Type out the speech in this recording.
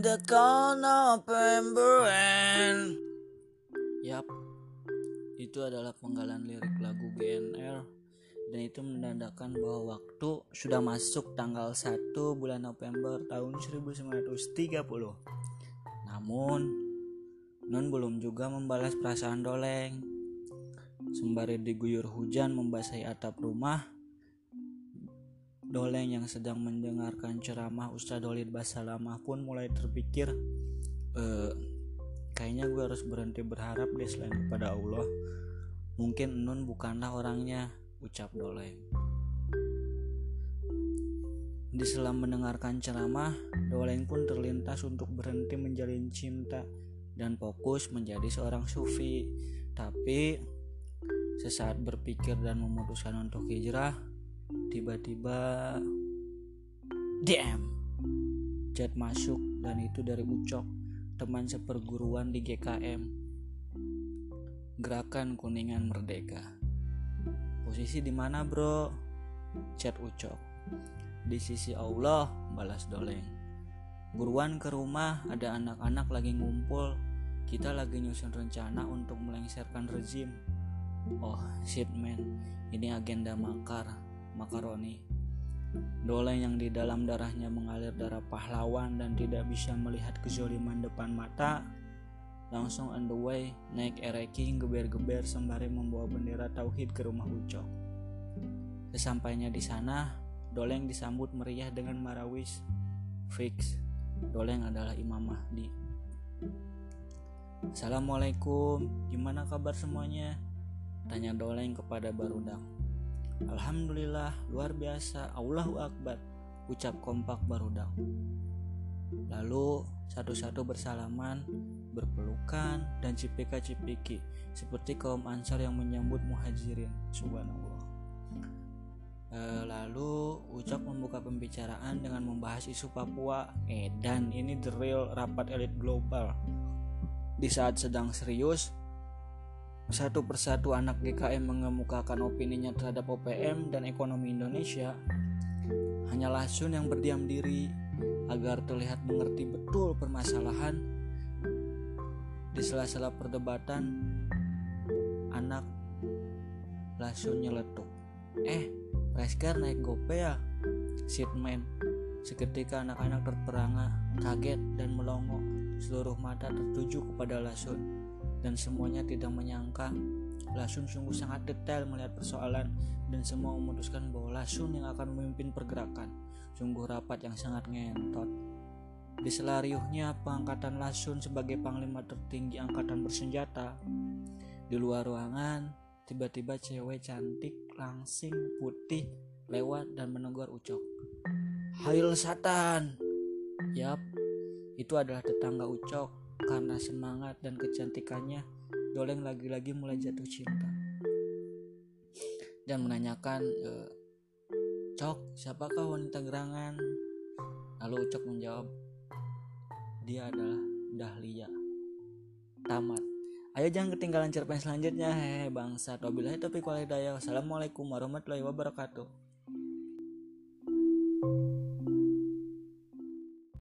the cold November end. Yap, itu adalah penggalan lirik lagu GNR dan itu menandakan bahwa waktu sudah masuk tanggal 1 bulan November tahun 1930. Namun, Nun belum juga membalas perasaan Doleng. Sembari diguyur hujan membasahi atap rumah, Doleng yang sedang mendengarkan ceramah Ustadz Dolid Basalamah pun mulai terpikir, e, kayaknya gue harus berhenti berharap deh selain kepada Allah. Mungkin Nun bukanlah orangnya, ucap Doleng. Di selam mendengarkan ceramah, Doleng pun terlintas untuk berhenti menjalin cinta dan fokus menjadi seorang sufi. Tapi sesaat berpikir dan memutuskan untuk hijrah, tiba-tiba DM chat masuk dan itu dari Ucok, teman seperguruan di GKM. Gerakan Kuningan Merdeka. Posisi di mana, Bro? Chat Ucok. Di sisi Allah, balas Doleng. Buruan ke rumah, ada anak-anak lagi ngumpul. Kita lagi nyusun rencana untuk melengsarkan rezim. Oh, shit man. Ini agenda makar, makaroni. Doleng yang di dalam darahnya mengalir darah pahlawan dan tidak bisa melihat kezoliman depan mata, langsung on the way naik ereking geber-geber sembari membawa bendera tauhid ke rumah Ucok. Sesampainya di sana, Doleng disambut meriah dengan marawis. Fix, Doleng adalah Imam Mahdi. Assalamualaikum, gimana kabar semuanya? Tanya Doleng kepada Barudang. Alhamdulillah, luar biasa, Allahu Akbar, ucap kompak Barudang. Lalu satu-satu bersalaman, berpelukan, dan cipika-cipiki seperti kaum ansar yang menyambut muhajirin. Subhanallah. Eh, lalu Ucok membuka pembicaraan dengan membahas isu Papua. Eh, dan ini the real rapat elit global. Di saat sedang serius, satu persatu anak GKM mengemukakan opininya terhadap OPM dan ekonomi Indonesia. Hanyalah Sun yang berdiam diri agar terlihat mengerti betul permasalahan. Di sela-sela perdebatan, anak Lasun nyeletuk. Eh, Resker naik gope ya? Sidman. Seketika anak-anak terperangah, kaget dan melongo. Seluruh mata tertuju kepada Lasun. Dan semuanya tidak menyangka Lasun sungguh sangat detail melihat persoalan dan semua memutuskan bahwa Lasun yang akan memimpin pergerakan. Sungguh rapat yang sangat ngentot. Di selariuhnya pengangkatan Lasun sebagai panglima tertinggi angkatan bersenjata. Di luar ruangan, tiba-tiba cewek cantik langsing putih lewat dan menegur Ucok. Hail Satan! Yap, itu adalah tetangga Ucok. Karena semangat dan kecantikannya, Doleng lagi-lagi mulai jatuh cinta. Dan menanyakan, e, Cok, siapakah wanita gerangan? Lalu Ucok menjawab, dia adalah Dahlia. Tamat. Ayo jangan ketinggalan cerpen selanjutnya. Hehe bangsa. Wabillahi taufiq hidayah. Wassalamualaikum warahmatullahi wabarakatuh.